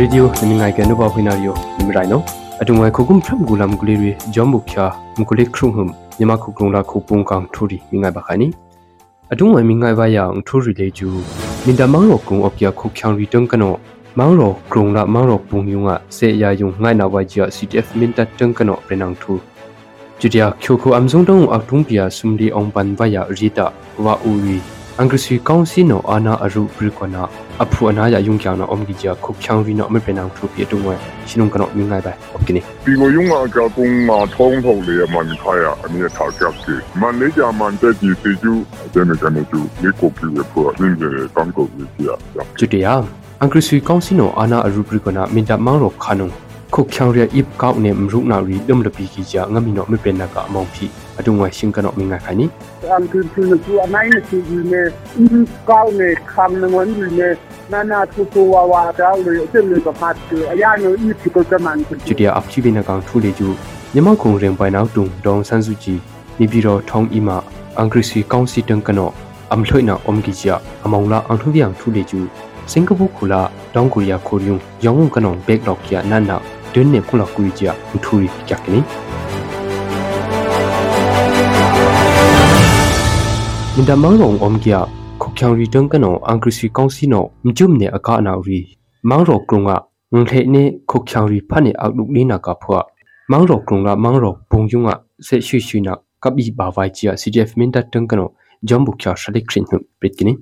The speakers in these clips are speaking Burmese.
ရေဒီယိုနမငိုင်ကနဘဖိနာရီယိုနမရိုင်နောအတုံဝဲခုကုမ်ဖရမ်ဂူလမ်ဂူလီရီဂျမ်ဘုခ ्या မကူလိခရုံဟမ်ညမခုကလုံလာခုပုံကောင်ထူရီမိငိုင်ဘခါနီအတုံဝဲမိငိုင်ဘယာထူရီလေကျူမင်တမောင်ရောကုံအပြခုချောင်ရီတုံကနောမောင်ရောကရုံလာမောင်ရောပုံယုံကစေရယုံငိုင်နာဝါဂျီ CTF မင်တတုံကနောပရနန်ထူကျူဒီယာချိုခုအမ်ဇုံတုံအတုံပီယာဆုမ်ဒီအောင်ပန်ဝါယာရီတာဝါအူဝီအင်္ဂစီကောင်စီနိုအာနာအရုပရိကနာ အဖူအနာရယုံကြောင်နာအုံကြီးကြခုချောင်းရီနောမပင်အောင်ထူပြတုံဝဲရှင်ုံကနောမြင်ငိုင်ပါโอเคနေဒီကိုယုံအကကုံမှာထုံးထုတ်လေမန်ခါရအမြဲထားကြပ်မန်နေဂျာမန်တက်ကြီးစီကျူတဲ့နေကနေကျူလေကိုပြရဖို့အင်းတဲ့တန်ကိုကြီးပြကျူတရအင်္ဂစီကောင်စီနိုအာနာအရုပရိကနာမင်တမောင်ရောခါနုံခုချောင်းရအိပကောက်နေမရုနာရီဒမ်လပီကြီးကြငမီနောမပင်နာကအမောင်ဖြီ အတုံဝဲရှင်ကနောမြင်ငိုင်ခိုင်နီအန်ကူချူနကူအနိုင်စီကြီးနေအိကောက်နေခမ်နဝန်ကြီးနေနာနာထူထူဝါဝါတောင်းလို့အစ်လို့ကဖတ်တယ်အရာမျိုးဤဒီကိုကမန်ချူတရအဖချီဘိနကောင်ထူလေကျူမြမခုံရင်ပိုင်နောက်တုံဒေါန်ဆန်းစုကြည်နေပြီးတော့ထောင်းအီမာအင်္ဂရိစီကောင်စီတန်ကနောအမ်လှိုင်နာအုံဂီချာအမောင်လာအန်ထူပြန်ထူလေကျူစင်ကာပူခူလာတောင်ကိုရီးယားခိုရီယုံယောင်ကနောဘက်လောက်ကျနန်နာဒင်းနေဖုလာကူဂျာထူရီကြကနီ မင်တမောင်ရောအုံကခုချောင်ရီတန်ကနောအင်္ဂရိစီကောင်စီနောမကျုံနေအကအနာရီမောင်ရောကရုံကငုံထေနေခုချောင်ရီဖတ်နေအောက်လူလေးနာကဖွာမောင်ရောကရုံကမောင်ရောဘုံယုံကဆေရှိရှိနာကပ်ဘီဘာဝိုင်ချီယာ CDF မင်တတန်ကနောဂျမ်ဘုချာရှလိခရင်ဟပရစ်ကနီ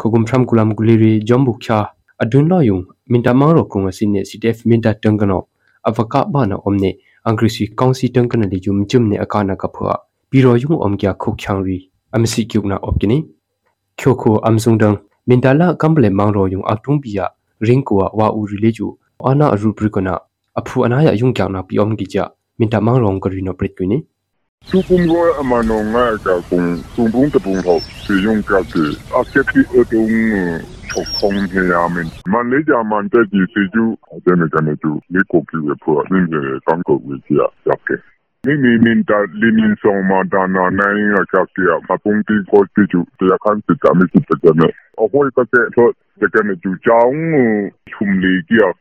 ခုကုမ်ဖရမ်ကူလမ်ဂူလီရီဂျမ်ဘုချာအဒွန်းလောယုံမင်တမောင်ရောကရုံစင်းနေ CDF မင်တတန်ကနော avaka bana omne angrisi kaunsi tangkana li jum jumne akana ka phwa biro yung omgya khok changri amsi kyukna opkini kyokho amsungdang mintala kamble mangro yung aktung biya ringkwa wa uri leju ana aru prikona aphu anaya yung kyangna pi omgi ja minta mangrong karino prikwini သူပုံရောအမနောငါကကုံသူပုံတပုံတော့စီယုံကတဲ့အခက်ကြီးအတုံးချုပ်ခုံးနေရမယ်မန်နေဂျာမန်တက်ကြီးစီကျူ တဲ့နေကနေကျူလေကိုပြရဖို့အင်းရဲ့တန်ကိုဝေးကြရပ် ke မိမိမင်တာလင်းင်းဆောင်မဒါနာနိုင်ရကပ်ပြမပုံတီကိုတီကျူတရားခန့်စစ်ကမရှိတဲ့ကနေအဟိုကတဲ့တော့တကယ်ကျူချောင်းထုံလီကြီး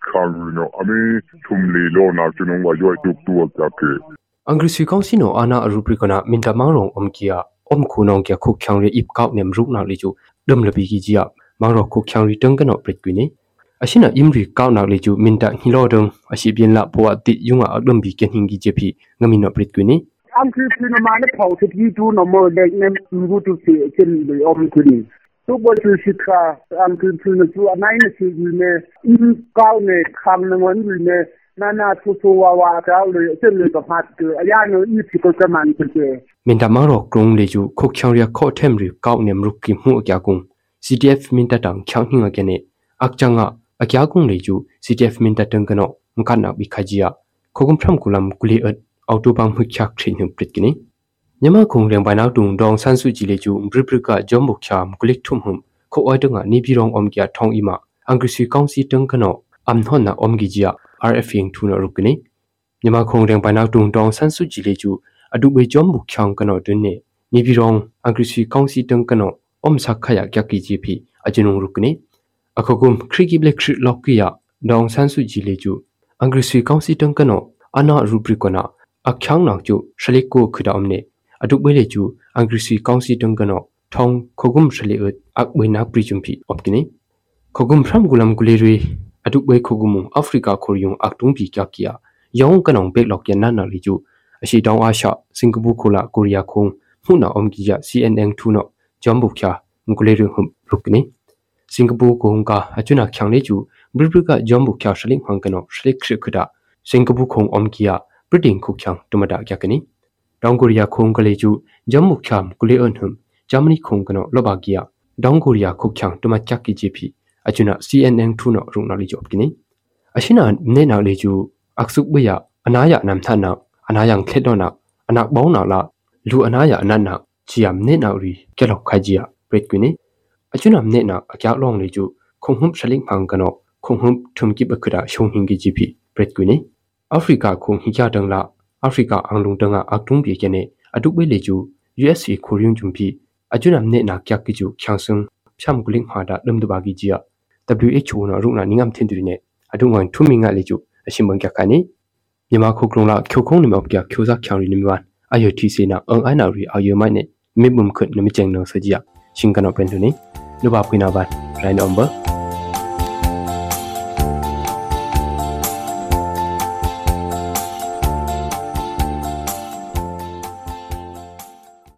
အခါရနော်အမေထုံလီလောနာကျွန်တော်ဝါရွက်တူတူကပ် Angrisi Council ana arubrikona minta mangrong omkia om khunong kya khuk khyang re ip kaw nem ruk na li chu dum labi ki jia mangro khuk khyang ri tang kana prit kwini ashina imri kaw na li chu minta hilo dong ashi bien la po ati yunga adum bi ken hingi je phi ngami no prit kwini အမ်ကီပီနမာနဖောက်တီတူနမောဒက်နမ်ဘူတူစီအချင်းလေအုံးခွနီသူဘတ်ရှိခါအမ်ကီပီနချူအနိုင်နစီဒီနေအင်းကောင်းနေခံနဝန်ဒီနေနာနာထူထူဝါဝါတောင်းလို့အစ်လို့ကဖတ်တယ်အရာမျိုးဤဖြစ်ကမှန်တယ်မင်တမရောကရုံလေကျခုတ်ချောင်ရခေါ်ထမ်ရီကောက်နေမရုကိမှုအကြကုံ CTF မင်တတန်ချောင်းဟင်းအကနေအခချငါအကြကုံလေကျ CTF မင်တတန်ကနောမကနာဘိခဂျီယာခုကုံဖရမ်ကူလမ်ကူလီအတ်အော်တိုဘန်မှုချက်ချင်းပရစ်ကနီည မခုံရင်ပိုင်နောက်တုံဒေါန်ဆန်းစုကြည်လေကျဘရပရကဂျုံဘုချာမကူလိထုံဟုံခိုအိုတငါနေပြည်တော်အုံကထောင်းအီမာအင်္ဂစီကောင်စီတန်ကနောအမ်နှွန်နာအုံဂီဂျီယာ RF yang tu na rukni nyama khong reng pai nak tung dong san su ji le chu adu be jom bu khyang kano dun ne ni bi rong agrisi kaungsi tang kano om sak khaya kya ki ji phi ajinung rukni akhokum khri ki black khri lok ki ya dong san su ji le chu agrisi kaungsi tang kano ana rubri kona akhyang nak chu shalik ko khida om ne adu be le chu agrisi kaungsi tang kano thong khogum shali ut ak be nak pri chum phi opkini khogum phram gulam guleri အတုပွဲခုကုမှုအာဖရိကခိုရီယုံအကတုံးပြီကြကီယာယောင်ကနောင်ဘက်လောက်ကျနနာလီကျူအရှိတောင်အာရှစင်ကာပူခိုလာကိုရီးယားခုံမှုနာအုံကီယာ CNN ထူနောဂျမ်ဘုခ ्या ငကုလေရုဟုရုကနီစင်ကာပူကုံကအချွနာချောင်လေးကျူဘရဘကဂျမ်ဘုခ ्या ရှလိဟန်ကနောရှလိခရခဒစင်ကာပူခုံအုံကီယာပရတင်ခုချောင်တမဒါကြ ကနီတောင်ကိုရီးယားခုံကလေးကျူဂျမ်ဘုခ ्या ကုလေအွန်ဟမ်ဂျာမနီခုံကနောလောဘာကီယာတောင်ကိုရီးယားခုချောင်တမချက်ကီဂျီပီ achuna CNN thu no rung na li job kini ashina ne na le ju aksuk bya anaya nam tha na anayang khet do na anak bong na la lu anaya anan na chiam ne na ri ke lok khai ji ya pret kini achuna ne na akya long le ju khong hum shaling phang kano khong hum thum ki ba khra shong hing gi ji phi pret kini africa khong hi ya dang la africa ang lung dang a aktung bi ke ne aduk be le ju USA Korean jum phi achuna ne na kya ki ju khyang sung pham guling ha da dum du ba gi ji ya WHO နော်ရုနာနင်းငမ်ထင်တူနေအဒုငွန်ထုမီငါလေကျအရှင်ဘန်ကခါနီမြန်မာခုကလုံလာခိုခုံးနေမောက်ပြခိုစားချောင်းရီနေမန်အယတီစီနာအန်အိုင်နာရီအယမိုင်နေမိဘုံခွတ်နမချင်နောစကြရှင်ကနောပန်တူနီ နုဘာပွိနာဘတ်ရိုင်းနံပါတ်